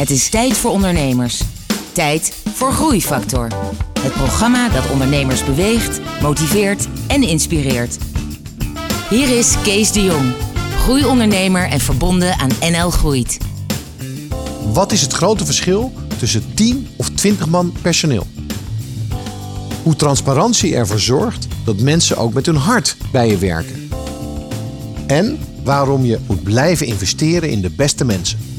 Het is tijd voor ondernemers. Tijd voor Groeifactor. Het programma dat ondernemers beweegt, motiveert en inspireert. Hier is Kees de Jong, groeiondernemer en verbonden aan NL Groeit. Wat is het grote verschil tussen 10 of 20 man personeel? Hoe transparantie ervoor zorgt dat mensen ook met hun hart bij je werken. En waarom je moet blijven investeren in de beste mensen.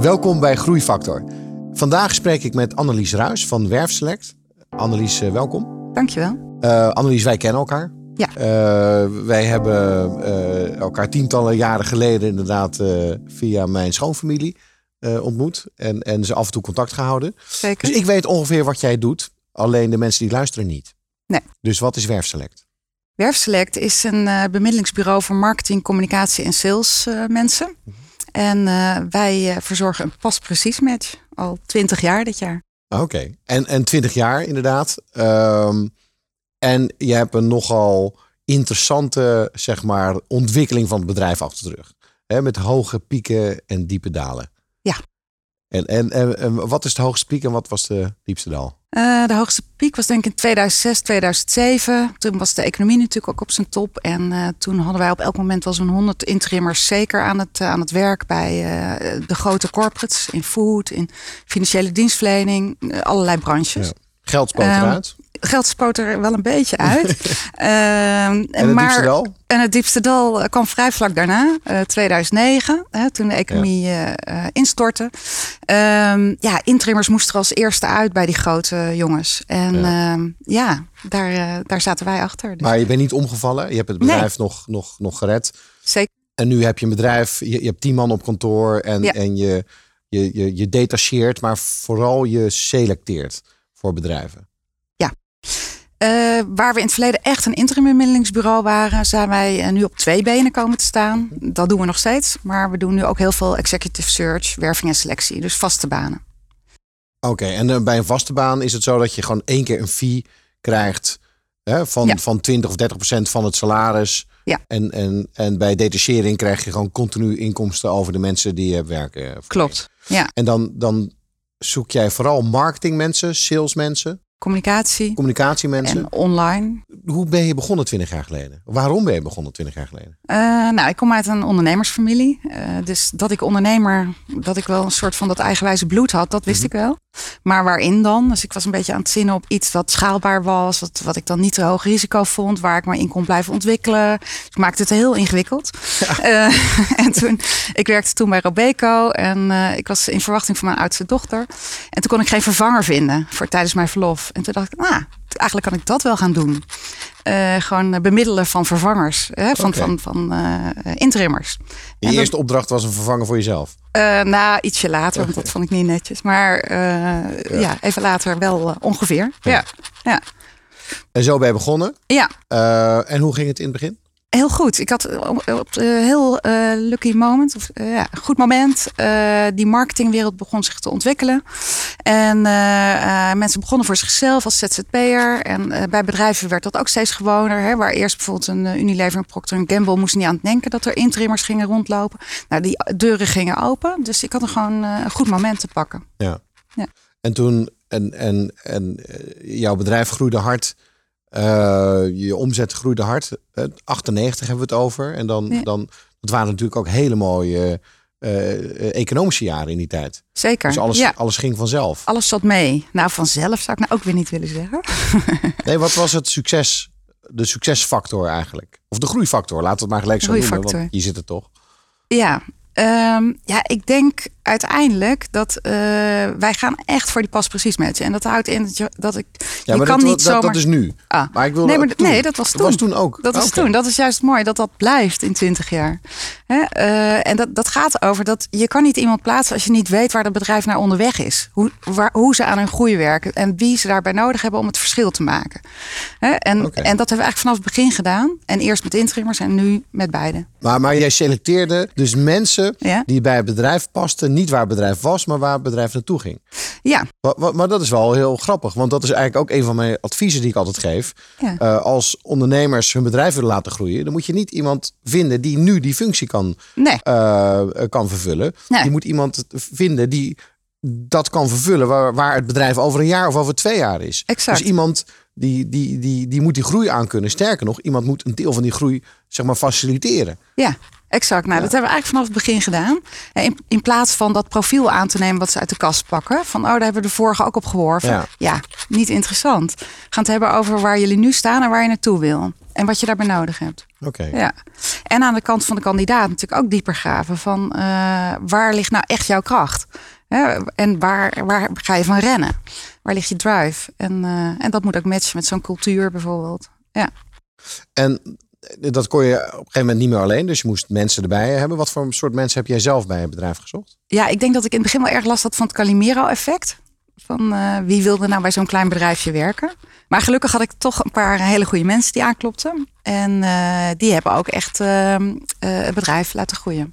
Welkom bij Groeifactor. Vandaag spreek ik met Annelies Ruis van Werfselect. Annelies, eh, welkom. Dankjewel. Uh, Annelies, wij kennen elkaar. Ja. Uh, wij hebben uh, elkaar tientallen jaren geleden inderdaad via mijn schoonfamilie ontmoet. En, en ze af en toe contact gehouden. Zeker. Dus ik weet ongeveer wat jij doet. Alleen de mensen die luisteren niet. Nee. Dus wat is Werfselect? Werfselect is een bemiddelingsbureau voor marketing, communicatie en sales mensen. Mhm. En wij verzorgen een pas precies match. Al twintig jaar dit jaar. Oké. En, en 20 jaar inderdaad. Um, en je hebt een nogal interessante zeg maar, ontwikkeling van het bedrijf achter de rug. Hè, met hoge pieken en diepe dalen. Ja. En, en, en, en wat is de hoogste piek en wat was de diepste dal? Uh, de hoogste piek was denk ik in 2006, 2007. Toen was de economie natuurlijk ook op zijn top. En uh, toen hadden wij op elk moment wel zo'n 100 interimmers zeker aan het, uh, aan het werk bij de grote corporates. In food, in financiële dienstverlening, allerlei branches. Ja. Geld spoot eruit. Geld spoot er wel een beetje uit. uh, en het maar, diepste dal? En het diepste dal kwam vrij vlak daarna, uh, 2009, hè, toen de economie ja. uh, instortte. Um, ja, intrimmers moesten er als eerste uit bij die grote jongens. En ja, ja daar, daar zaten wij achter. Dus. Maar je bent niet omgevallen? Je hebt het bedrijf nee. nog, nog, nog gered? Zeker. En nu heb je een bedrijf, je, je hebt tien man op kantoor en, ja. en je, je, je, je detacheert, maar vooral je selecteert voor bedrijven. Uh, waar we in het verleden echt een interim bemiddelingsbureau waren, zijn wij uh, nu op twee benen komen te staan. Dat doen we nog steeds. Maar we doen nu ook heel veel executive search, werving en selectie. Dus vaste banen. Oké, okay, en uh, bij een vaste baan is het zo dat je gewoon één keer een fee krijgt hè, van, ja. van 20 of 30 procent van het salaris. Ja. En, en, en bij detachering krijg je gewoon continu inkomsten over de mensen die je werken. Klopt. Ja. En dan, dan zoek jij vooral marketingmensen, salesmensen? Communicatie. Communicatiemensen. En online. Hoe ben je begonnen 20 jaar geleden? Waarom ben je begonnen 20 jaar geleden? Uh, nou, ik kom uit een ondernemersfamilie. Uh, dus dat ik ondernemer, dat ik wel een soort van dat eigenwijze bloed had, dat wist mm -hmm. ik wel. Maar waarin dan? Dus ik was een beetje aan het zinnen op iets wat schaalbaar was, wat, wat ik dan niet te hoog risico vond, waar ik maar in kon blijven ontwikkelen. Dus ik maakte het heel ingewikkeld. Ja. Uh, en toen, ik werkte toen bij Robeco en ik was in verwachting van mijn oudste dochter. En toen kon ik geen vervanger vinden voor tijdens mijn verlof. En toen dacht ik, nou, eigenlijk kan ik dat wel gaan doen. Uh, gewoon bemiddelen van vervangers, hè, van, Okay. van, van uh, interimmers. Je En eerste opdracht was een vervanger voor jezelf. Uh, nou, ietsje later, want dat vond ik niet netjes. Maar ja. ja. even later wel ongeveer. Ja. ja. Ja. En zo ben je begonnen. Ja. en hoe ging het in het begin? Heel goed. Ik had op een heel uh, lucky moment, of uh, ja, goed moment. Uh, die marketingwereld begon zich te ontwikkelen. En mensen begonnen voor zichzelf als ZZP'er. En bij bedrijven werd dat ook steeds gewoner. Hè, waar eerst bijvoorbeeld een Unilever en Procter Gamble moest niet aan het denken dat er interimmers gingen rondlopen. Nou, die deuren gingen open. Dus ik had er gewoon een goed moment te pakken. Ja. ja. En toen, en, en, en jouw bedrijf groeide hard. Uh, je omzet groeide hard. Uh, 98 hebben we het over. En dan, Ja. dan dat waren natuurlijk ook hele mooie uh, economische jaren in die tijd. Zeker. Dus alles, ja. alles ging vanzelf. Alles zat mee. Nou, vanzelf zou ik nou ook weer niet willen zeggen. Nee, wat was het succes, de succesfactor eigenlijk? Of de groeifactor, laten we het maar gelijk zo noemen, want je zit er toch. Ja, ehm, ja, ik denk uiteindelijk dat uh, wij gaan echt voor die pas precies matchen. En dat houdt in dat, je, dat ik. Ja, je kan dat, niet dat, zomaar. dat is nu. Ah. Maar ik wil nee, maar, nee, dat was toen. Dat was toen ook. Dat was Oké. toen. Dat is juist mooi dat dat blijft in 20 jaar. Hè? Uh, en dat, dat gaat over dat je kan niet iemand plaatsen als je niet weet waar dat bedrijf naar onderweg is. Hoe, waar, hoe ze aan hun groei werken en wie ze daarbij nodig hebben om het verschil te maken. Hè? En, en dat hebben we eigenlijk vanaf het begin gedaan. En eerst met intrimmers en nu met beide. Maar, maar jij selecteerde dus mensen mensen Ja. die bij het bedrijf pasten. Niet waar het bedrijf was, maar waar het bedrijf naartoe ging. Ja, Maar, maar- dat is wel heel grappig. Want dat is eigenlijk ook een van mijn adviezen die ik altijd geef. Ja. Eh, als ondernemers hun bedrijf willen laten groeien. Dan moet je niet iemand vinden die nu die functie kan, nee. eh, kan vervullen. Nee. Je moet iemand vinden die dat kan vervullen. Waar, waar het bedrijf over een jaar of over twee jaar is. Exact. Dus iemand die, die, die, die moet die groei aankunnen. Sterker nog, iemand moet een deel van die groei zeg maar, faciliteren. Ja, exact. Nou, dat hebben we eigenlijk vanaf het begin gedaan. Eh, In, in plaats van dat profiel aan te nemen wat ze uit de kast pakken. Van, oh, daar hebben we de vorige ook op geworven. Ja. Ja, niet interessant. We gaan het hebben over waar jullie nu staan en waar je naartoe wil. En wat je daarbij nodig hebt. Oké. Ja. En aan de kant van de kandidaat natuurlijk ook dieper graven. Van, eh, waar ligt nou echt jouw kracht? En waar, waar ga je van rennen? Waar ligt je drive? En, eh, en dat moet ook matchen met zo'n cultuur bijvoorbeeld. Ja. En dat kon je op een gegeven moment niet meer alleen. Dus je moest mensen erbij hebben. Wat voor soort mensen heb jij zelf bij het bedrijf gezocht? Ja, ik denk dat ik in het begin wel erg last had van het Calimero-effect. Van eh, wie wilde nou bij zo'n klein bedrijfje werken. Maar gelukkig had ik toch een paar hele goede mensen die aanklopten. En eh, die hebben ook echt eh, eh, het bedrijf laten groeien.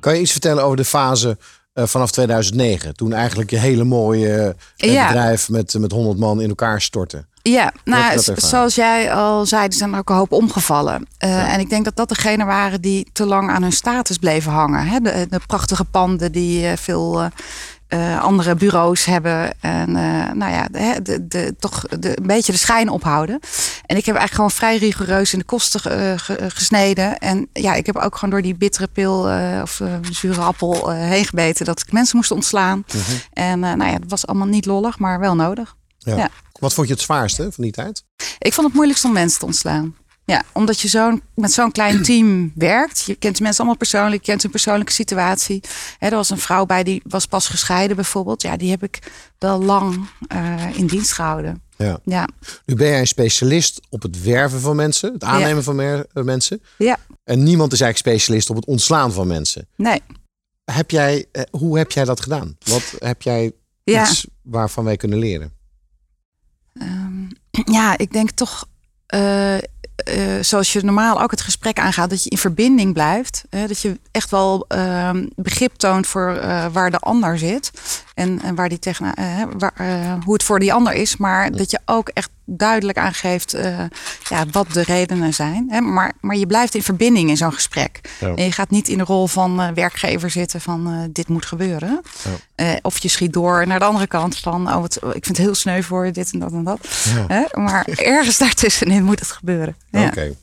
Kan je iets vertellen over de fase vanaf 2009? Toen eigenlijk je hele mooie eh, Ja. bedrijf met, met 100 man in elkaar stortte. Ja, nou, zoals jij al zei, er zijn er ook een hoop omgevallen. Eh, En ik denk dat dat degenen waren die te lang aan hun status bleven hangen. Hè? De, de prachtige panden die eh, veel eh, andere bureaus hebben. En eh, nou ja, de, de, de- toch de, een beetje de schijn ophouden. En ik heb eigenlijk gewoon vrij rigoureus in de kosten eh, ge- gesneden. En ja, ik heb ook gewoon door die bittere pil of zure appel heen gebeten dat ik mensen moest ontslaan. En eh, nou ja, dat was allemaal niet lollig, maar wel nodig. Ja. Ja. Wat vond je het zwaarste van die tijd? Ik vond het moeilijkst om mensen te ontslaan. Ja, omdat je zo'n, met zo'n klein team werkt. Je kent de mensen allemaal persoonlijk, je kent hun persoonlijke situatie. Hè, er was een vrouw bij die was pas gescheiden bijvoorbeeld. Ja, die heb ik wel lang eh, in dienst gehouden. Ja. Ja, Nu ben jij een specialist op het werven van mensen, het aannemen van mer- eh, mensen. ja, En niemand is eigenlijk specialist op het ontslaan van mensen. nee. Heb jij, eh, hoe heb jij dat gedaan? Wat heb jij Ja. iets waarvan wij kunnen leren? Ehm, ja, ik denk toch, eh, zoals je normaal ook het gesprek aangaat, dat je in verbinding blijft. Hè, dat je echt wel ehm, begrip toont voor eh, waar de ander zit. En, en waar die tegen, eh, waar, eh, hoe het voor die ander is. Maar dat je ook echt duidelijk aangeeft eh, ja, wat de redenen zijn. Hè, maar, maar je blijft in verbinding in zo'n gesprek. Ja. En je gaat niet in de rol van werkgever zitten van dit moet gebeuren. Of je schiet door naar de andere kant van oh, wat, ik vind het heel sneu voor je, dit en dat en dat. Maar ergens daartussenin moet het gebeuren. Oké.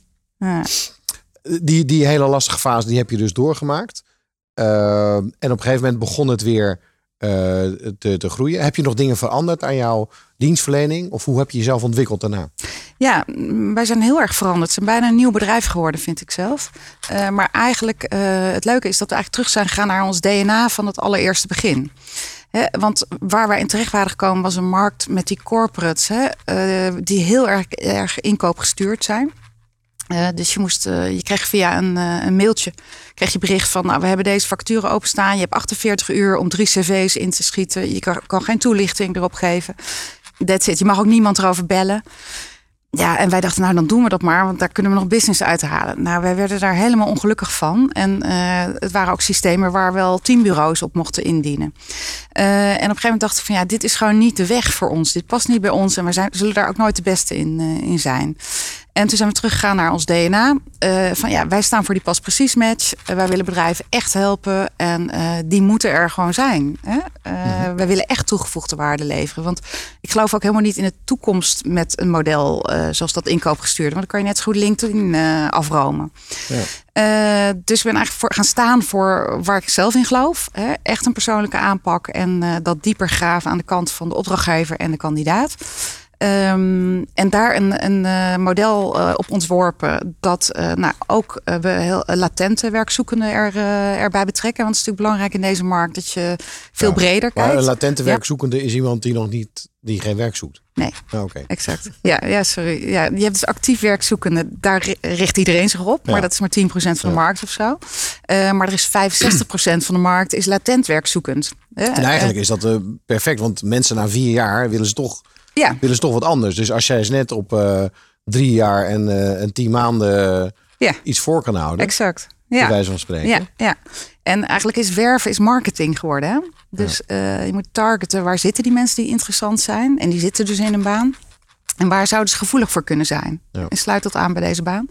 Die, die hele lastige fase, die heb je dus doorgemaakt. Uh, en op een gegeven moment begon het weer te, te groeien. Heb je nog dingen veranderd aan jouw dienstverlening? Of hoe heb je jezelf ontwikkeld daarna? Ja, wij zijn heel erg veranderd. Het is bijna een nieuw bedrijf geworden, vind ik zelf. Uh, maar eigenlijk, uh, het leuke is dat we eigenlijk terug zijn gegaan naar ons DNA van het allereerste begin. He, want waar wij in terecht waren gekomen was een markt met die corporates, uh, die heel erg, erg inkoopgestuurd zijn. Uh, dus je, moest, uh, je kreeg via een, uh, een mailtje kreeg je bericht van, nou, we hebben deze facturen openstaan. Je hebt 48 uur om drie cv's in te schieten. Je kan, kan geen toelichting erop geven. That's it. Je mag ook niemand erover bellen. Ja, en wij dachten, nou dan doen we dat maar, want daar kunnen we nog business uithalen. Nou, wij werden daar helemaal ongelukkig van. En het waren ook systemen waar wel teambureaus op mochten indienen. En op een gegeven moment dacht ik van, ja, dit is gewoon niet de weg voor ons. Dit past niet bij ons en we zijn, zullen daar ook nooit de beste in, in zijn. En toen zijn we teruggegaan naar ons DNA. Uh, van ja, wij staan voor die pas precies match. Uh, wij willen bedrijven echt helpen. En uh, die moeten er gewoon zijn. Hè? Mm-hmm. Wij willen echt toegevoegde waarde leveren. Want ik geloof ook helemaal niet in de toekomst met een model zoals dat inkoopgestuurde. Want dan kan je net zo goed LinkedIn afromen. Ja. dus ik ben eigenlijk voor, gaan staan voor waar ik zelf in geloof. Hè? Echt een persoonlijke aanpak. En dat dieper graven aan de kant van de opdrachtgever en de kandidaat. Um, en daar een, een uh, model uh, op ontworpen dat uh, nou, ook we heel latente werkzoekenden er, erbij betrekken. Want het is natuurlijk belangrijk in deze markt dat je veel ja, breder kijkt. Maar een latente werkzoekende is iemand die nog niet, die geen werk zoekt. Nee, oh, okay. exact. Ja, ja, sorry. Ja, je hebt dus actief werkzoekende. Daar richt iedereen zich op. Ja. Maar dat is maar 10% van de markt of zo. maar er is 65% van de markt is latent werkzoekend. en eigenlijk is dat perfect. Want mensen na vier jaar willen ze toch ja. willen ze toch wat anders. Dus als jij eens net op uh, drie jaar en, uh, en tien maanden ja. iets voor kan houden. Exact. Ja. Bij wijze van spreken. Ja, ja. En eigenlijk is werven is marketing geworden. Hè? Dus je moet targeten waar zitten die mensen die interessant zijn. En die zitten dus in een baan. En waar zouden ze gevoelig voor kunnen zijn? En sluit dat aan bij deze baan.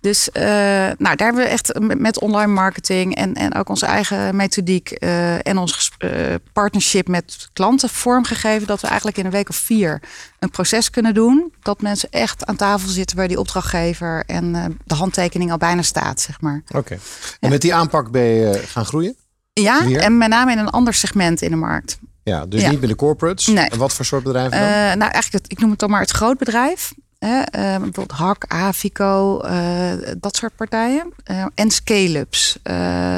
Dus uh, nou, daar hebben we echt met online marketing en, en ook onze eigen methodiek uh, en ons uh, partnership met klanten vormgegeven. Dat we eigenlijk in een week of vier een proces kunnen doen. Dat mensen echt aan tafel zitten bij die opdrachtgever en de handtekening al bijna staat, zeg maar. Oké. En met die aanpak ben je gaan groeien? Ja, en met name in een ander segment in de markt. Ja, dus niet bij de corporates. Nee. En wat voor soort bedrijven dan? Uh, nou, eigenlijk, het, ik noem het dan maar het grootbedrijf. Hè? Uh, bijvoorbeeld Hak, Avico, uh, dat soort partijen. en scale-ups.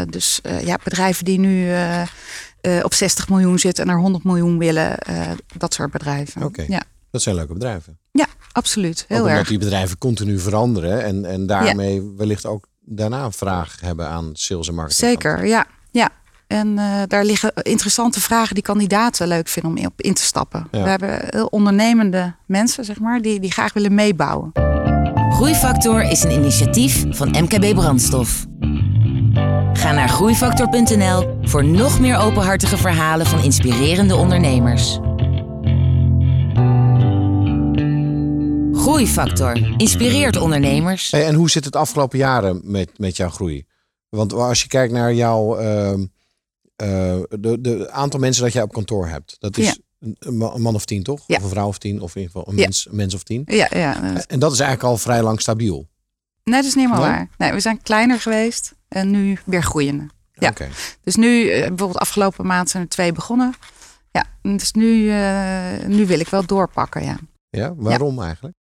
dus ja, bedrijven die nu op 60 miljoen zitten en naar 100 miljoen willen. dat soort bedrijven. Oké, ja. dat zijn leuke bedrijven. Ja, absoluut. Heel ook omdat erg. die bedrijven continu veranderen. En, en daarmee wellicht ook daarna een vraag hebben aan sales en marketing. Zeker, ja. ja. En uh, daar liggen interessante vragen die kandidaten leuk vinden om op in te stappen. We hebben heel ondernemende mensen, zeg maar, die, die graag willen meebouwen. Groeifactor is een initiatief van MKB Brandstof. Ga naar groeifactor.nl voor nog meer openhartige verhalen van inspirerende ondernemers. Groeifactor inspireert ondernemers. Hey, en hoe zit het afgelopen jaren met, met jouw groei? Want als je kijkt naar jouw. Uh, uh, de, de aantal mensen dat jij op kantoor hebt. Dat is een man of tien, toch? Ja. Of een vrouw of tien, of in ieder geval een, mens, een mens of tien. Ja, ja. En dat is eigenlijk al vrij lang stabiel. Nee, dat is niet helemaal waar. Nee, we zijn kleiner geweest en nu weer groeiende. Ja. Okay. Dus nu, eh, bijvoorbeeld afgelopen maand zijn er twee begonnen. Ja, dus nu, uh, nu wil ik wel doorpakken, ja. Ja, waarom eigenlijk?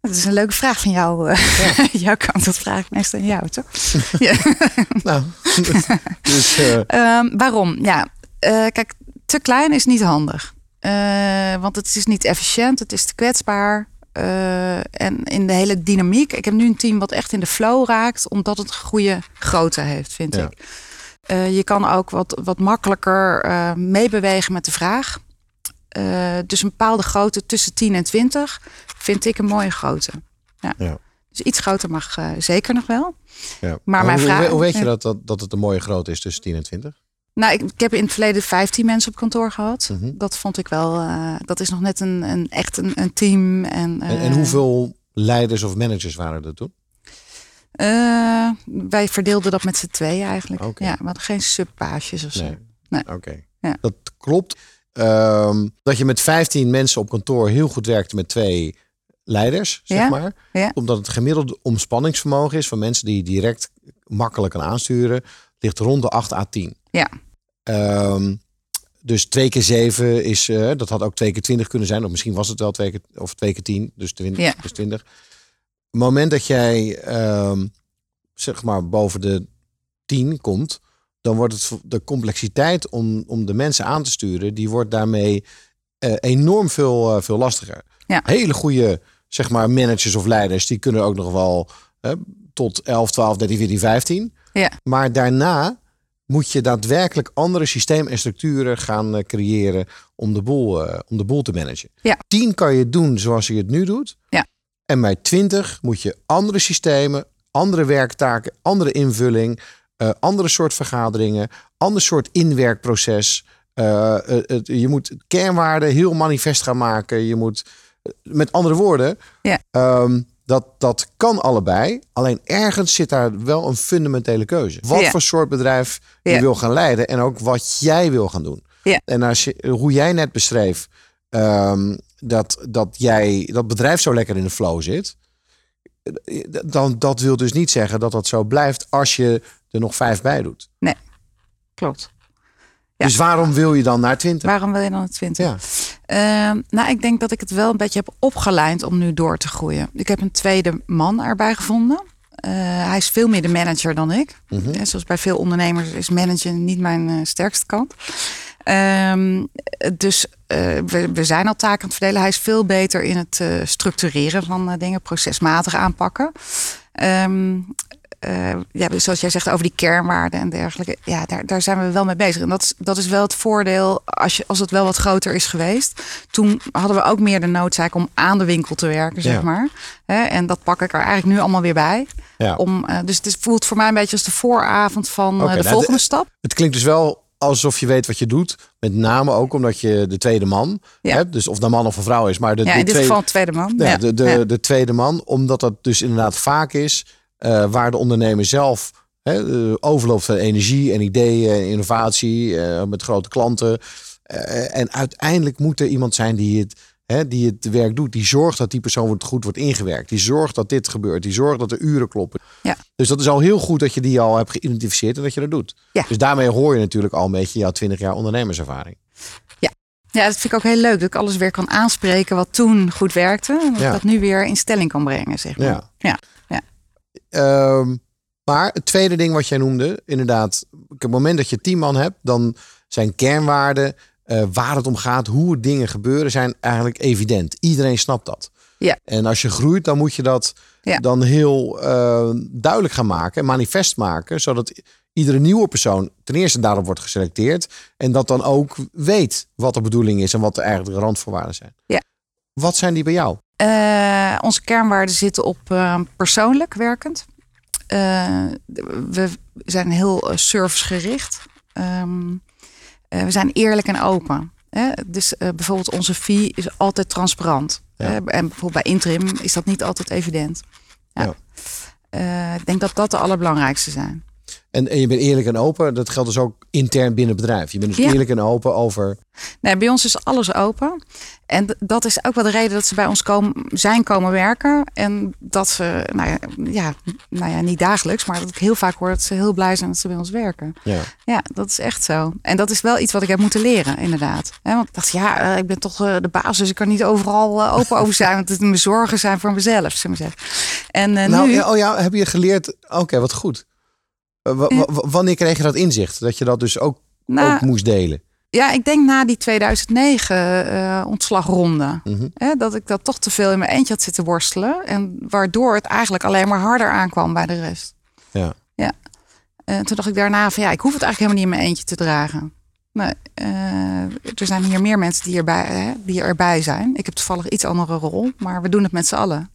Dat is een leuke vraag van jou. Eh. Ja. Jouw kant, dat vraag ik meestal aan jou, toch? ja. nou, dus, uh... um, waarom? Ja, uh, kijk, te klein is niet handig. Uh, want het is niet efficiënt, het is te kwetsbaar. en in de hele dynamiek. Ik heb nu een team wat echt in de flow raakt, omdat het een goede grootte heeft, vind ja. ik. je kan ook wat, wat makkelijker meebewegen met de vraag. Dus een bepaalde grootte tussen 10 en 20 vind ik een mooie grootte. Ja. ja. Dus iets groter mag uh, zeker nog wel. Ja. Maar, mijn hoe, vraag, hoe weet je dat, dat, dat het een mooie grootte is tussen 10 en 20? Nou, ik, ik heb in het verleden 15 mensen op kantoor gehad. Mm -hmm. Dat vond ik wel, uh, dat is nog net een, een echt een, een team. En, en, en, hoeveel leiders of managers waren er toen? wij verdeelden dat met z'n tweeën eigenlijk. Okay. Ja, we hadden geen subpages of zo. Nee. nee. Oké, okay. ja. dat klopt. Um, dat je met 15 mensen op kantoor heel goed werkte met twee leiders, zeg ja? maar. Ja? Omdat het gemiddelde omspanningsvermogen is van mensen die direct makkelijk kan aansturen, ligt rond de 8 à 10. Ja. Um, dus twee keer zeven is, uh, dat had ook twee keer 20 kunnen zijn. Of misschien was het wel twee keer, of twee keer 10, dus 20. Ja. Dus 20. Het moment dat jij, um, zeg maar, boven de 10 komt, dan wordt het de complexiteit om, om de mensen aan te sturen, die wordt daarmee uh, enorm veel, uh, veel lastiger. Ja. Hele goede, zeg maar, managers of leiders, die kunnen ook nog wel uh, tot 11, 12, 13, 14, 15. Ja. Maar daarna moet je daadwerkelijk andere systemen en structuren gaan creëren om de boel, om de boel te managen. Ja. 10 kan je doen zoals je het nu doet. Ja. En bij 20 moet je andere systemen, andere werktaken, andere invulling, uh, andere soort vergaderingen, ander soort inwerkproces. Uh, het, je moet kernwaarden heel manifest gaan maken. Je moet, met andere woorden, ja. um, dat, dat kan allebei. Alleen ergens zit daar wel een fundamentele keuze. Wat ja. voor soort bedrijf je Ja. wil gaan leiden en ook wat jij wil gaan doen. Ja. En als je, hoe jij net beschreef, um, dat, dat jij dat bedrijf zo lekker in de flow zit. Dan dat wil dus niet zeggen dat dat zo blijft als je er nog vijf bij doet. Nee, klopt. Ja. Dus waarom wil je dan naar 20? Waarom wil je dan naar 20? Ja. Uh, nou, ik denk dat ik het wel een beetje heb opgeleid om nu door te groeien. Ik heb een tweede man erbij gevonden. Uh, hij is veel meer de manager dan ik. En zoals bij veel ondernemers is managen niet mijn uh, sterkste kant. Um, dus uh, we, we, zijn al taken aan het verdelen. Hij is veel beter in het structureren van dingen, procesmatig aanpakken. Um, eh, ja, zoals jij zegt over die kernwaarden en dergelijke. Ja, daar, daar zijn we wel mee bezig. En dat is, dat is wel het voordeel als, je, als het wel wat groter is geweest. Toen hadden we ook meer de noodzaak om aan de winkel te werken, zeg Ja. maar. Hè, en dat pak ik er eigenlijk nu allemaal weer bij. Ja. Om, eh, dus het voelt voor mij een beetje als de vooravond van eh, de nou, volgende de- stap. Het klinkt dus wel alsof je weet wat je doet. Met name ook omdat je de tweede man Ja. hebt. Dus of dat man of een vrouw is. Maar de, Ja, de in dit tweede, geval tweede man. ja, Ja, de, de, de tweede man. Omdat dat dus inderdaad vaak is eh, waar de ondernemer zelf hè, eh, overloopt van energie en ideeën en innovatie eh, met grote klanten. En uiteindelijk moet er iemand zijn die het, hè, die het werk doet. Die zorgt dat die persoon goed wordt ingewerkt. Die zorgt dat dit gebeurt. Die zorgt dat de uren kloppen. Ja. Dus dat is al heel goed dat je die al hebt geïdentificeerd en dat je dat doet. Ja. Dus daarmee hoor je natuurlijk al een beetje jouw 20 jaar ondernemerservaring. Ja, dat vind ik ook heel leuk. Dat ik alles weer kan aanspreken wat toen goed werkte. En dat Ja. ik dat nu weer in stelling kan brengen, zeg maar. Ja. ja. Ehm, maar het tweede ding wat jij noemde, inderdaad, op het moment dat je tien man hebt, dan zijn kernwaarden, eh, waar het om gaat, hoe dingen gebeuren, zijn eigenlijk evident. Iedereen snapt dat. Ja. En als je groeit, dan moet je dat Ja. dan heel eh, duidelijk gaan maken, manifest maken, zodat iedere nieuwe persoon ten eerste daarop wordt geselecteerd en dat dan ook weet wat de bedoeling is en wat de eigenlijk de randvoorwaarden zijn. Ja. Wat zijn die bij jou? Eh, onze kernwaarden zitten op eh, persoonlijk werkend. Eh, we zijn heel servicegericht. Eh, we zijn eerlijk en open. Hè? Dus bijvoorbeeld onze fee is altijd transparant. Ja. En bijvoorbeeld bij interim is dat niet altijd evident. Ja. Ja. Ik denk dat dat de allerbelangrijkste zijn. En, en je bent eerlijk en open. Dat geldt dus ook intern binnen het bedrijf. Je bent dus Ja. eerlijk en open over. Nee, bij ons is alles open. En dat is ook wel de reden dat ze bij ons komen, zijn komen werken. En dat ze, nou ja, ja, nou ja, niet dagelijks, maar dat ik heel vaak hoor dat ze heel blij zijn dat ze bij ons werken. Ja. Ja, dat is echt zo. En dat is wel iets wat ik heb moeten leren, inderdaad. Want ik dacht, ja, eh, ik ben toch eh, de baas, dus ik kan niet overal eh, open over zijn. Want het mijn zorgen zijn voor mezelf, zullen we zeggen. En Nou, nu, ja, oh ja, heb je geleerd? Oké, wat goed. Eh, wa- wa- wa- wanneer kreeg je dat inzicht? Dat je dat dus ook, nou, ook moest delen? Ja, ik denk na die 2009 eh, ontslagronde. Mhm. Hè, dat ik dat toch te veel in mijn eentje had zitten worstelen. En waardoor het eigenlijk alleen maar harder aankwam bij de rest. Ja. ja. En toen dacht ik daarna van ja, ik hoef het eigenlijk helemaal niet in mijn eentje te dragen. Nee, eh, er zijn hier meer mensen die, erbij, hè, die erbij zijn. Ik heb toevallig iets andere rol, maar we doen het met z'n allen.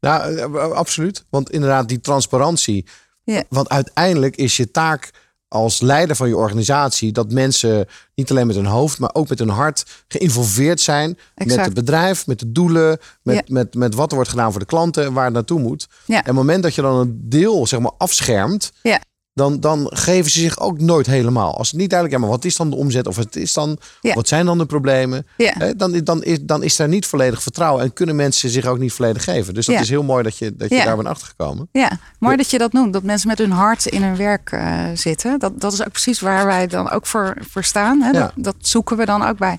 Nou, eh, eh, absoluut. Want inderdaad, die transparantie. Ja. Want uiteindelijk is je taak als leider van je organisatie dat mensen niet alleen met hun hoofd, maar ook met hun hart geïnvolveerd zijn met het bedrijf, met de doelen, met, Ja. met, met wat er wordt gedaan voor de klanten en waar het naartoe moet. Ja. En op het moment dat je dan een deel zeg maar afschermt, Ja. Dan, dan geven ze zich ook nooit helemaal. Als het niet duidelijk is, ja, maar wat is dan de omzet of het is dan, Ja. wat zijn dan de problemen? Ja. Hè, dan, dan, is, dan is daar niet volledig vertrouwen en kunnen mensen zich ook niet volledig geven. Dus dat is heel mooi dat je, dat je daar bent achtergekomen. Ja, mooi dat je dat noemt. Dat mensen met hun hart in hun werk eh, zitten. Dat, dat is ook precies waar wij dan ook voor, voor staan. Hè? Dat, dat zoeken we dan ook bij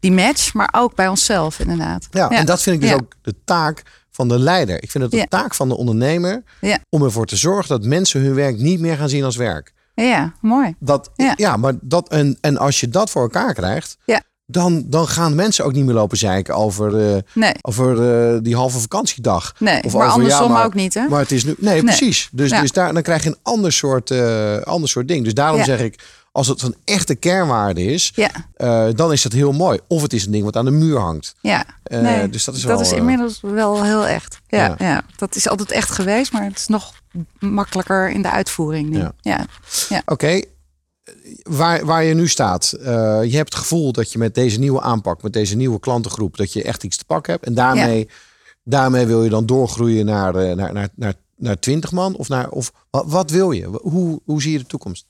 die match, maar ook bij onszelf inderdaad. Ja, en dat vind ik dus ook de taak van de leider. Ik vind het de Ja. taak van de ondernemer Ja. om ervoor te zorgen dat mensen hun werk niet meer gaan zien als werk. Ja, mooi. Dat, ja. Ja. maar dat, en, en als je dat voor elkaar krijgt, Ja. dan, dan gaan mensen ook niet meer lopen zeiken over, eh, Nee, over eh, die halve vakantiedag. nee. Of maar over, andersom ja, maar- ook niet, hè? Maar het is nu. Nee, precies. Dus, dus daar, dan krijg je een ander soort, eh, ander soort ding. Dus daarom zeg ik, als het een echte kernwaarde is, Ja, eh, dan is dat heel mooi. Of het is een ding wat aan de muur hangt. ja. Eh, nee, dus dat is dat wel, is eh, inmiddels wel heel echt. Ja, Ja. ja. dat is altijd echt geweest, maar het is nog makkelijker in de uitvoering nu. Ja. Ja, Oké, waar, waar je nu staat. eh, je hebt het gevoel dat je met deze nieuwe aanpak, met deze nieuwe klantengroep, dat je echt iets te pakken hebt. En daarmee, daarmee wil je dan doorgroeien naar, naar, naar, naar, naar 20 man? Of, naar, of wat, wat wil je? Hoe, hoe zie je de toekomst?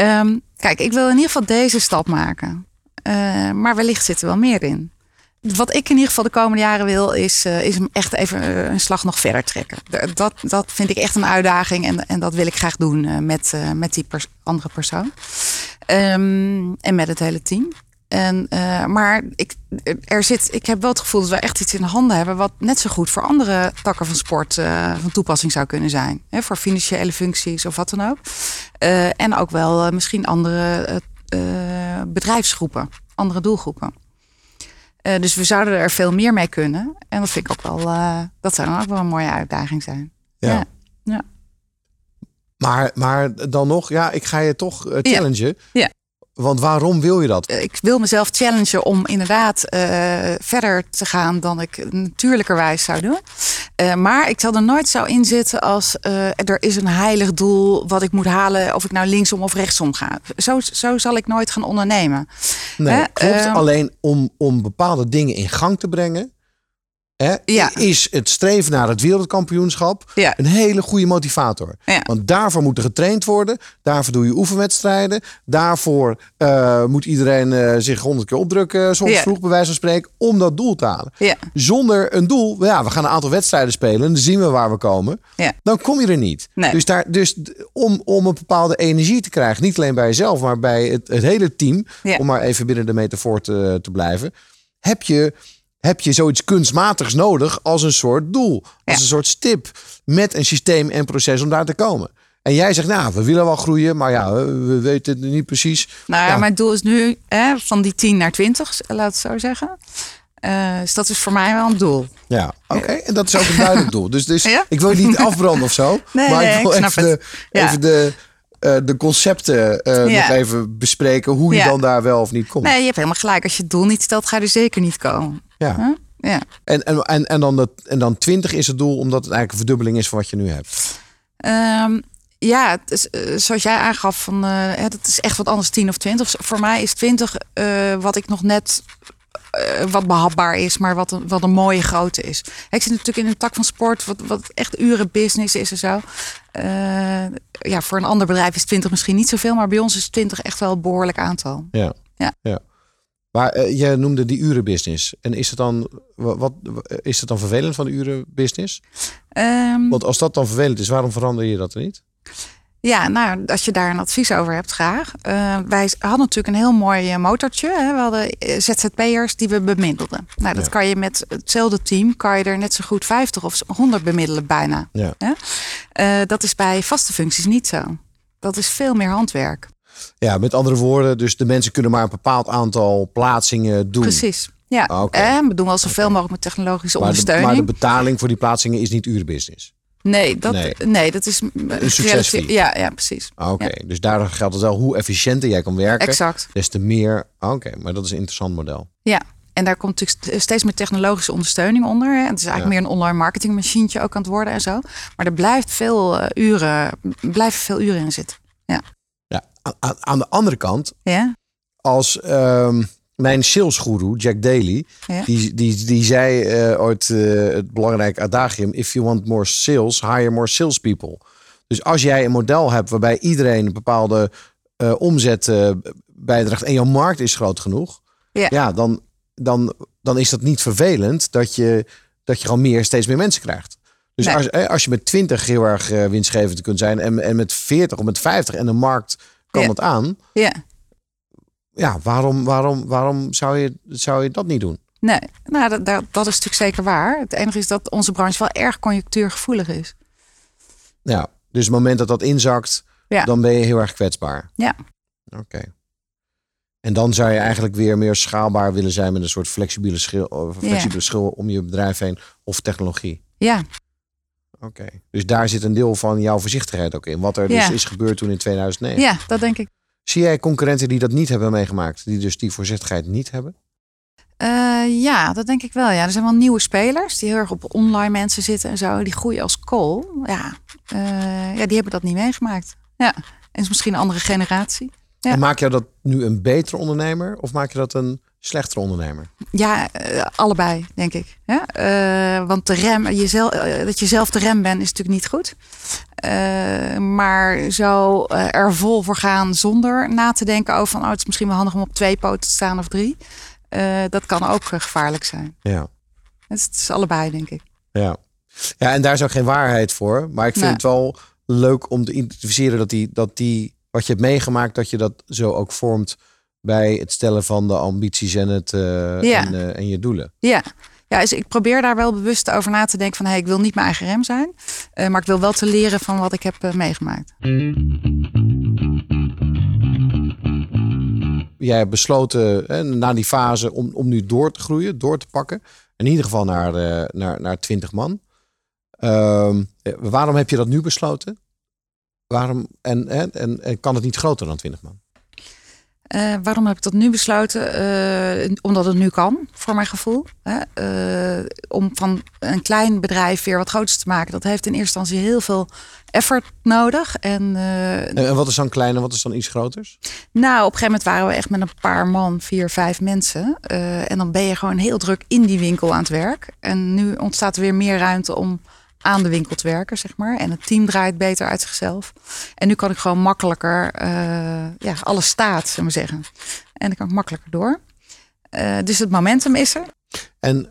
Ehm, kijk, ik wil in ieder geval deze stap maken. Eh, maar wellicht zit er wel meer in. Wat ik in ieder geval de komende jaren wil, is, eh, is echt even eh, een slag nog verder trekken. Dat, dat vind ik echt een uitdaging en, en dat wil ik graag doen met, met die andere persoon. Ehm, en met het hele team. En, eh, maar ik, er zit, ik heb wel het gevoel dat we echt iets in de handen hebben. wat net zo goed voor andere takken van sport eh, van toepassing zou kunnen zijn. Hè, voor financiële functies of wat dan ook. Eh, en ook wel misschien andere bedrijfsgroepen, andere doelgroepen. Dus we zouden er veel meer mee kunnen. En dat vind ik ook wel, dat zou dan ook wel een mooie uitdaging zijn. Ja. Ja. Ja. Maar, maar dan nog, ja, ik ga je toch uh, challengen. Ja. Want waarom wil je dat? Ik wil mezelf challengen om inderdaad uh, verder te gaan dan ik natuurlijkerwijs zou doen. Uh, maar ik zal er nooit zo in zitten als uh, er is een heilig doel wat ik moet halen, of ik nou linksom of rechtsom ga. Zo, zo zal ik nooit gaan ondernemen. Nee, klopt. Alleen om, om bepaalde dingen in gang te brengen, Ja. is het streven naar het wereldkampioenschap ja. een hele goede motivator. Ja. Want daarvoor moet er getraind worden. Daarvoor doe je oefenwedstrijden. Daarvoor uh, moet iedereen uh, zich honderd keer opdrukken, soms Ja. vroeg bij wijze van spreken, om dat doel te halen. Ja. Zonder een doel, ja, we gaan een aantal wedstrijden spelen en dan zien we waar we komen. Dan kom je er niet. Nee. Dus, daar, dus om, om een bepaalde energie te krijgen, niet alleen bij jezelf, maar bij het, het hele team, om maar even binnen de metafoor te, te blijven, heb je heb je zoiets kunstmatigs nodig als een soort doel. Als Ja. een soort stip met een systeem en proces om daar te komen. En jij zegt, nou, we willen wel groeien, maar ja, we we weten het niet precies. Nou ja, Ja. mijn doel is nu hè, van die 10 naar 20, laat het zo zeggen. Eh, dus dat is voor mij wel een doel. Ja, oké. En dat is ook een duidelijk doel. Dus, dus Ja? ik wil niet afbranden of zo. Nee, maar ik wil ik de, even de, eh, de concepten eh, Ja. nog even bespreken. Hoe je Ja. dan daar wel of niet komt. Nee, je hebt helemaal gelijk. Als je het doel niet stelt, ga je er zeker niet komen. Ja. Huh? Ja. En, en, en, en, dan de, en dan 20 is het doel, omdat het eigenlijk een verdubbeling is van wat je nu hebt. Ehm, ja, is, eh, zoals jij aangaf, van, dat is echt wat anders 10 of 20. Voor mij is 20 eh, wat ik nog net eh, wat behapbaar is, maar wat een, wat een mooie grootte is. Ik zit natuurlijk in een tak van sport, wat, wat echt uren business is en zo. Eh, ja, voor een ander bedrijf is 20 misschien niet zoveel, maar bij ons is 20 echt wel een behoorlijk aantal. Ja. Ja. Maar eh, je noemde die urenbusiness. En is het dan, wa- wat, is het dan vervelend van de urenbusiness? Ehm, Want als dat dan vervelend is, waarom verander je dat er niet? Ja, nou, als je daar een advies over hebt, graag. Eh, wij hadden natuurlijk een heel mooi eh, motortje. Hè. We hadden eh, ZZP'ers die we bemiddelden. Nou, dat Ja. kan je met hetzelfde team, kan je er net zo goed 50 of 100 bemiddelen bijna. Ja. Hè? Dat is bij vaste functies niet zo. Dat is veel meer handwerk. Ja, met andere woorden, dus de mensen kunnen maar een bepaald aantal plaatsingen doen. Precies. Ja, Ah, en we doen wel zoveel mogelijk met technologische Maar de, ondersteuning. maar de betaling voor die plaatsingen is niet urenbusiness. Nee, dat, Nee. nee. dat is Een succesfee. Ja, ja, precies. Ah, Oké, dus daar geldt het wel hoe efficiënter jij kan werken. Exact. Des te meer. ah, Oké, maar dat is een interessant model. Ja, en daar komt natuurlijk steeds meer technologische ondersteuning onder. Hè. Het is eigenlijk Ja. meer een online marketingmachientje ook aan het worden en zo. Maar er blijft veel eh, uren, blijven veel uren in zitten. Ja, aan- aan, aan de andere kant, Ja, als ehm, mijn salesguru, Jack Daly, Ja. die, die, die zei eh, ooit eh, het belangrijke adagium: If you want more sales, hire more salespeople. Dus als jij een model hebt waarbij iedereen een bepaalde eh, omzet bijdraagt en jouw markt is groot genoeg, Ja. dan, dan, dan is dat niet vervelend dat je, dat je gewoon meer, steeds meer mensen krijgt. Dus Nee. als, als je met 20 heel erg winstgevend kunt zijn en, en met 40 of met 50 en de markt kan Ja. het aan, ja. Ja, waarom, waarom, waarom zou, je, zou je dat niet doen? Nee, nou, dat, dat, dat is natuurlijk zeker waar. Het enige is dat onze branche wel erg conjunctuurgevoelig is. Ja, dus het moment dat dat inzakt, Ja. dan ben je heel erg kwetsbaar. Ja. Oké. En dan zou je eigenlijk weer meer schaalbaar willen zijn met een soort flexibele schil, flexibele schil om je bedrijf heen of technologie. Ja, Oké. Dus daar zit een deel van jouw voorzichtigheid ook in. Wat er dus is gebeurd toen in 2009. ja, dat denk ik. Zie jij concurrenten die dat niet hebben meegemaakt, die dus die voorzichtigheid niet hebben? Eh, ja, dat denk ik wel. Ja, er zijn wel nieuwe spelers die heel erg op online mensen zitten en zo. Die groeien als kool. Ja, eh, ja die hebben dat niet meegemaakt. Ja, en is misschien een andere generatie. Ja. En maak jou dat nu een betere ondernemer of maak je dat een slechtere ondernemer? Ja, eh, allebei, denk ik. Ja? want de rem, jezelf, dat je zelf de rem bent, is natuurlijk niet goed. Eh, maar zo eh, er vol voor gaan zonder na te denken over van, oh, het is misschien wel handig om op twee poten te staan of drie. Eh, dat kan ook gevaarlijk zijn. Ja. Dus het is allebei, denk ik. Ja. ja, en daar is ook geen waarheid voor. Maar ik vind Nee. het wel leuk om te identificeren dat die, dat die, wat je hebt meegemaakt, dat je dat zo ook vormt bij het stellen van de ambities en, het, Ja. en, en je doelen. Ja. Ja, dus ik probeer daar wel bewust over na te denken van, hey, ik wil niet mijn eigen rem zijn. eh, maar ik wil wel te leren van wat ik heb eh, meegemaakt. Jij hebt besloten hè, na die fase om, om nu door te groeien, door te pakken. In ieder geval naar, eh, naar, naar 20 man. Ehm, eh, waarom heb je dat nu besloten? Waarom, en, en, en, en kan het niet groter dan 20 man? Eh, waarom heb ik dat nu besloten? Eh, omdat het nu kan, voor mijn gevoel. Hè? Eh, om van een klein bedrijf weer wat groots te maken. Dat heeft in eerste instantie heel veel effort nodig. En, en, en wat is dan klein en wat is dan iets groters? Nou, op een gegeven moment waren we echt met een paar man, vier, vijf mensen. en dan ben je gewoon heel druk in die winkel aan het werk. En nu ontstaat er weer meer ruimte om aan de winkel te werken, zeg maar. En het team draait beter uit zichzelf. En nu kan ik gewoon makkelijker, uh, ja, alles staat, zullen we zeggen. En dan kan ik makkelijker door. Uh, dus het momentum is er. En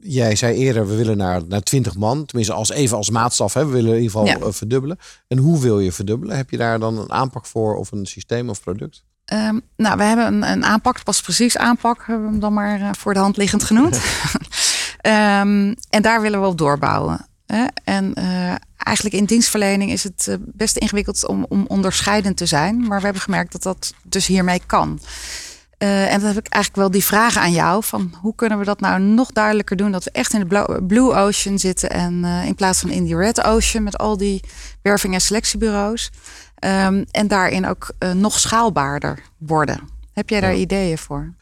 jij zei eerder, we willen naar, naar 20 man. Tenminste, als, even als maatstaf. Hè? We willen in ieder geval ja. Eh, verdubbelen. En hoe wil je verdubbelen? Heb je daar dan een aanpak voor of een systeem of product? Um, nou, we hebben een, een aanpak, pas precies aanpak, hebben we hem dan maar uh, voor de hand liggend genoemd. um, en daar willen we op doorbouwen. En uh, eigenlijk in dienstverlening is het uh, best ingewikkeld om, om onderscheidend te zijn. Maar we hebben gemerkt dat dat dus hiermee kan. Uh, en dat heb ik eigenlijk wel die vragen aan jou. Van hoe kunnen we dat nou nog duidelijker doen? Dat we echt in de Blue Ocean zitten. En in plaats van in die Red Ocean met al die werving- en selectiebureaus. Um, en daarin ook nog schaalbaarder worden. Heb jij daar ja. ideeën voor?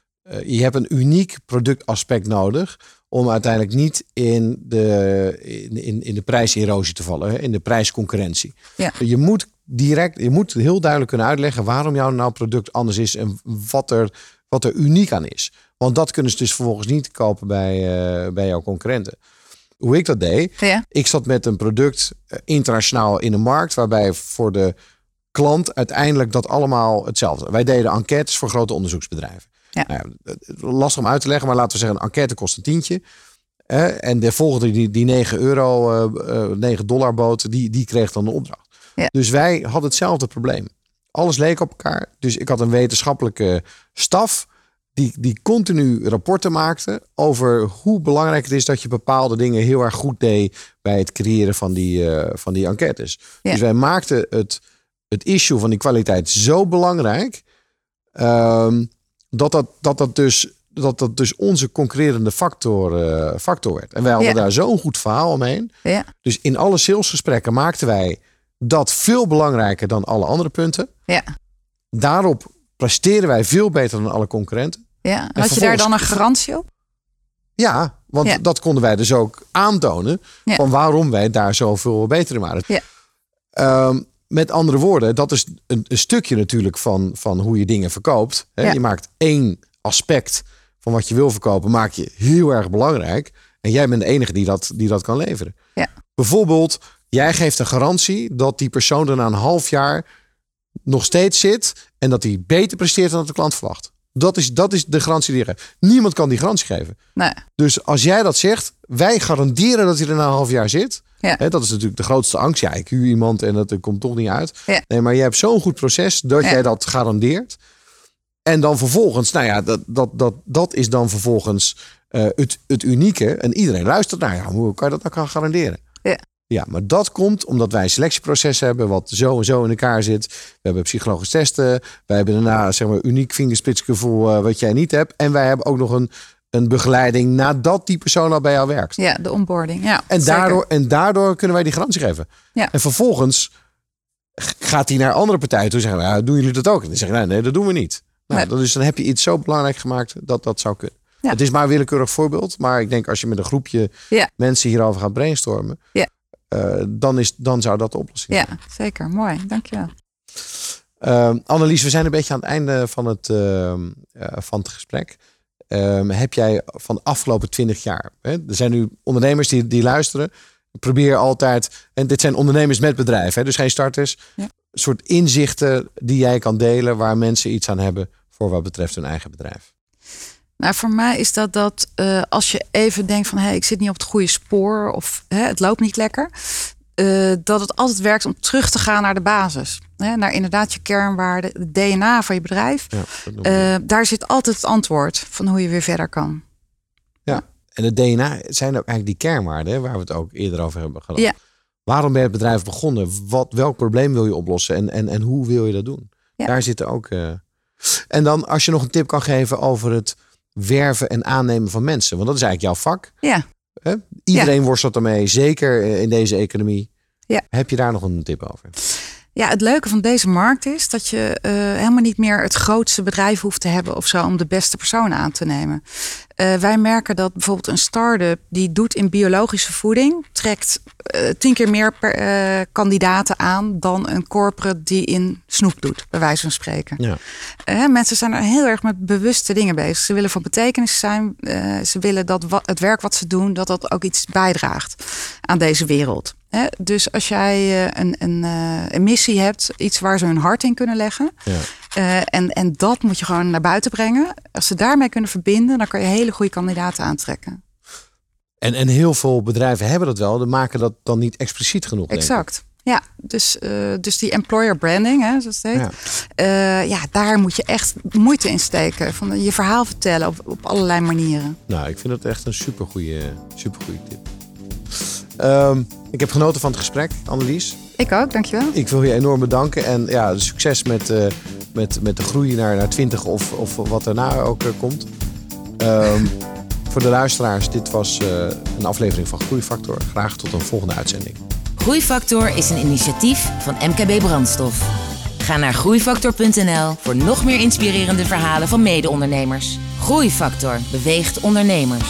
je hebt een uniek productaspect nodig om uiteindelijk niet in de, in, in de prijserosie te vallen, in de prijsconcurrentie. Ja. Je moet direct, je moet heel duidelijk kunnen uitleggen waarom jouw nou product anders is en wat er, wat er uniek aan is. Want dat kunnen ze dus vervolgens niet kopen bij, uh, bij jouw concurrenten. Hoe ik dat deed, ja. ik zat met een product eh, internationaal in de markt, waarbij voor de klant uiteindelijk dat allemaal hetzelfde. Wij deden enquêtes voor grote onderzoeksbedrijven. Ja. Nou ja, lastig om uit te leggen, maar laten we zeggen, een enquête kost een tientje. en de volgende die, die 9 euro, uh, 9 dollar boot, die, die kreeg dan de opdracht. Ja. Dus wij hadden hetzelfde probleem. Alles leek op elkaar. Dus ik had een wetenschappelijke staf die, die continu rapporten maakte over hoe belangrijk het is dat je bepaalde dingen heel erg goed deed bij het creëren van die, uh, van die enquêtes. Ja. Dus wij maakten het, het issue van die kwaliteit zo belangrijk. Um, dat dat, dat, dat, dus, dat dat dus onze concurrerende factor, uh, factor werd. En wij hadden Ja. daar zo'n goed verhaal omheen. Ja, Dus in alle salesgesprekken maakten wij dat veel belangrijker dan alle andere punten. ja, Daarop presteren wij veel beter dan alle concurrenten. ja. En Had je daar dan een garantie op? Ja, want Ja. dat konden wij dus ook aantonen van waarom wij daar zoveel beter in waren. Ja. Ehm, met andere woorden, dat is een, een stukje natuurlijk van, van hoe je dingen verkoopt. Hè? Ja. Je maakt één aspect van wat je wil verkopen, maak je heel erg belangrijk. En jij bent de enige die dat, die dat kan leveren. Ja. Bijvoorbeeld, jij geeft een garantie dat die persoon er na een half jaar nog steeds zit en dat hij beter presteert dan dat de klant verwacht. Dat is, dat is de garantie die je geeft. Niemand kan die garantie geven. Nee. Dus als jij dat zegt, wij garanderen dat hij er na een half jaar zit. Ja. Dat is natuurlijk de grootste angst. Ja, ik huur iemand en dat komt toch niet uit. Ja. Nee, maar je hebt zo'n goed proces dat Ja. jij dat garandeert. En dan vervolgens, nou ja, dat, dat, dat, dat is dan vervolgens eh, het, het unieke. En iedereen luistert naar, ja, hoe kan je dat nou gaan garanderen? Ja. Ja, maar dat komt omdat wij een selectieproces hebben wat zo en zo in elkaar zit. We hebben psychologisch testen. Wij hebben daarna zeg maar uniek vingerspitsgevoel eh, wat jij niet hebt. En wij hebben ook nog een, een begeleiding nadat die persoon al bij jou werkt. Ja, de onboarding. Ja, En zeker. daardoor, en daardoor kunnen wij die garantie geven. Ja. En vervolgens gaat hij naar andere partijen toe en zeggen, ja, doen jullie dat ook? En dan zeggen nee, nee, dat doen we niet. Nou, Nee. dan, dus dan heb je iets zo belangrijk gemaakt dat dat zou kunnen. Ja. Het is maar een willekeurig voorbeeld. Maar ik denk als je met een groepje Ja. mensen hierover gaat brainstormen. Ja. eh, dan, is, dan zou dat de oplossing Ja, zijn. zeker. Mooi. Dankjewel. Ehm, Annelies, we zijn een beetje aan het einde van het, ehm, eh, van het gesprek. Ehm, heb jij van de afgelopen twintig jaar, hè, er zijn nu ondernemers die, die luisteren, probeer altijd, en dit zijn ondernemers met bedrijf, hè, dus geen starters, Ja. soort inzichten die jij kan delen waar mensen iets aan hebben voor wat betreft hun eigen bedrijf. Nou, voor mij is dat dat eh, als je even denkt van hé, ik zit niet op het goede spoor of hè, het loopt niet lekker, eh, dat het altijd werkt om terug te gaan naar de basis. Hè, naar inderdaad je kernwaarden, het DNA van je bedrijf. Ja. Eh, daar zit altijd het antwoord van hoe je weer verder kan. en het DNA zijn ook eigenlijk die kernwaarden waar we het ook eerder over hebben gehad. Ja. Waarom ben je het bedrijf begonnen? Wat, welk probleem wil je oplossen en, en, en hoe wil je dat doen? Ja. Daar zitten ook. eh, En dan als je nog een tip kan geven over het werven en aannemen van mensen. Want dat is eigenlijk jouw vak. Ja, Hè? Iedereen worstelt ermee, zeker in deze economie. Ja. Heb je daar nog een tip over? Ja, het leuke van deze markt is dat je uh, helemaal niet meer het grootste bedrijf hoeft te hebben of zo om de beste persoon aan te nemen. Uh, wij merken dat bijvoorbeeld een start-up die doet in biologische voeding, trekt uh, tien keer meer per, kandidaten aan dan een corporate die in snoep doet, bij wijze van spreken. Ja. mensen zijn er heel erg met bewuste dingen bezig. Ze willen van betekenis zijn. ze willen dat het werk wat ze doen, dat dat ook iets bijdraagt aan deze wereld. Dus als jij een, een, een, missie hebt, iets waar ze hun hart in kunnen leggen. Ja. en, en dat moet je gewoon naar buiten brengen. Als ze daarmee kunnen verbinden, dan kan je hele goede kandidaten aantrekken. En, en heel veel bedrijven hebben dat wel, de maken dat dan niet expliciet genoeg. Exact. Ja, dus, uh, dus die employer branding, hè, zoals het heet. Ja. Uh, ja, daar moet je echt moeite in steken. Van je verhaal vertellen op, op allerlei manieren. Nou, ik vind dat echt een supergoeie, supergoeie tip. Um, ik heb genoten van het gesprek, Annelies. Ik ook, dankjewel. Ik wil je enorm bedanken. En ja, succes met, uh, met, met de groei naar, naar 20 of, of wat daarna ook uh, komt. Um, voor de luisteraars, dit was uh, een aflevering van Groeifactor. Graag tot een volgende uitzending. Groeifactor is een initiatief van MKB Brandstof. Ga naar groeifactor.nl voor nog meer inspirerende verhalen van mede-ondernemers. Groeifactor beweegt ondernemers.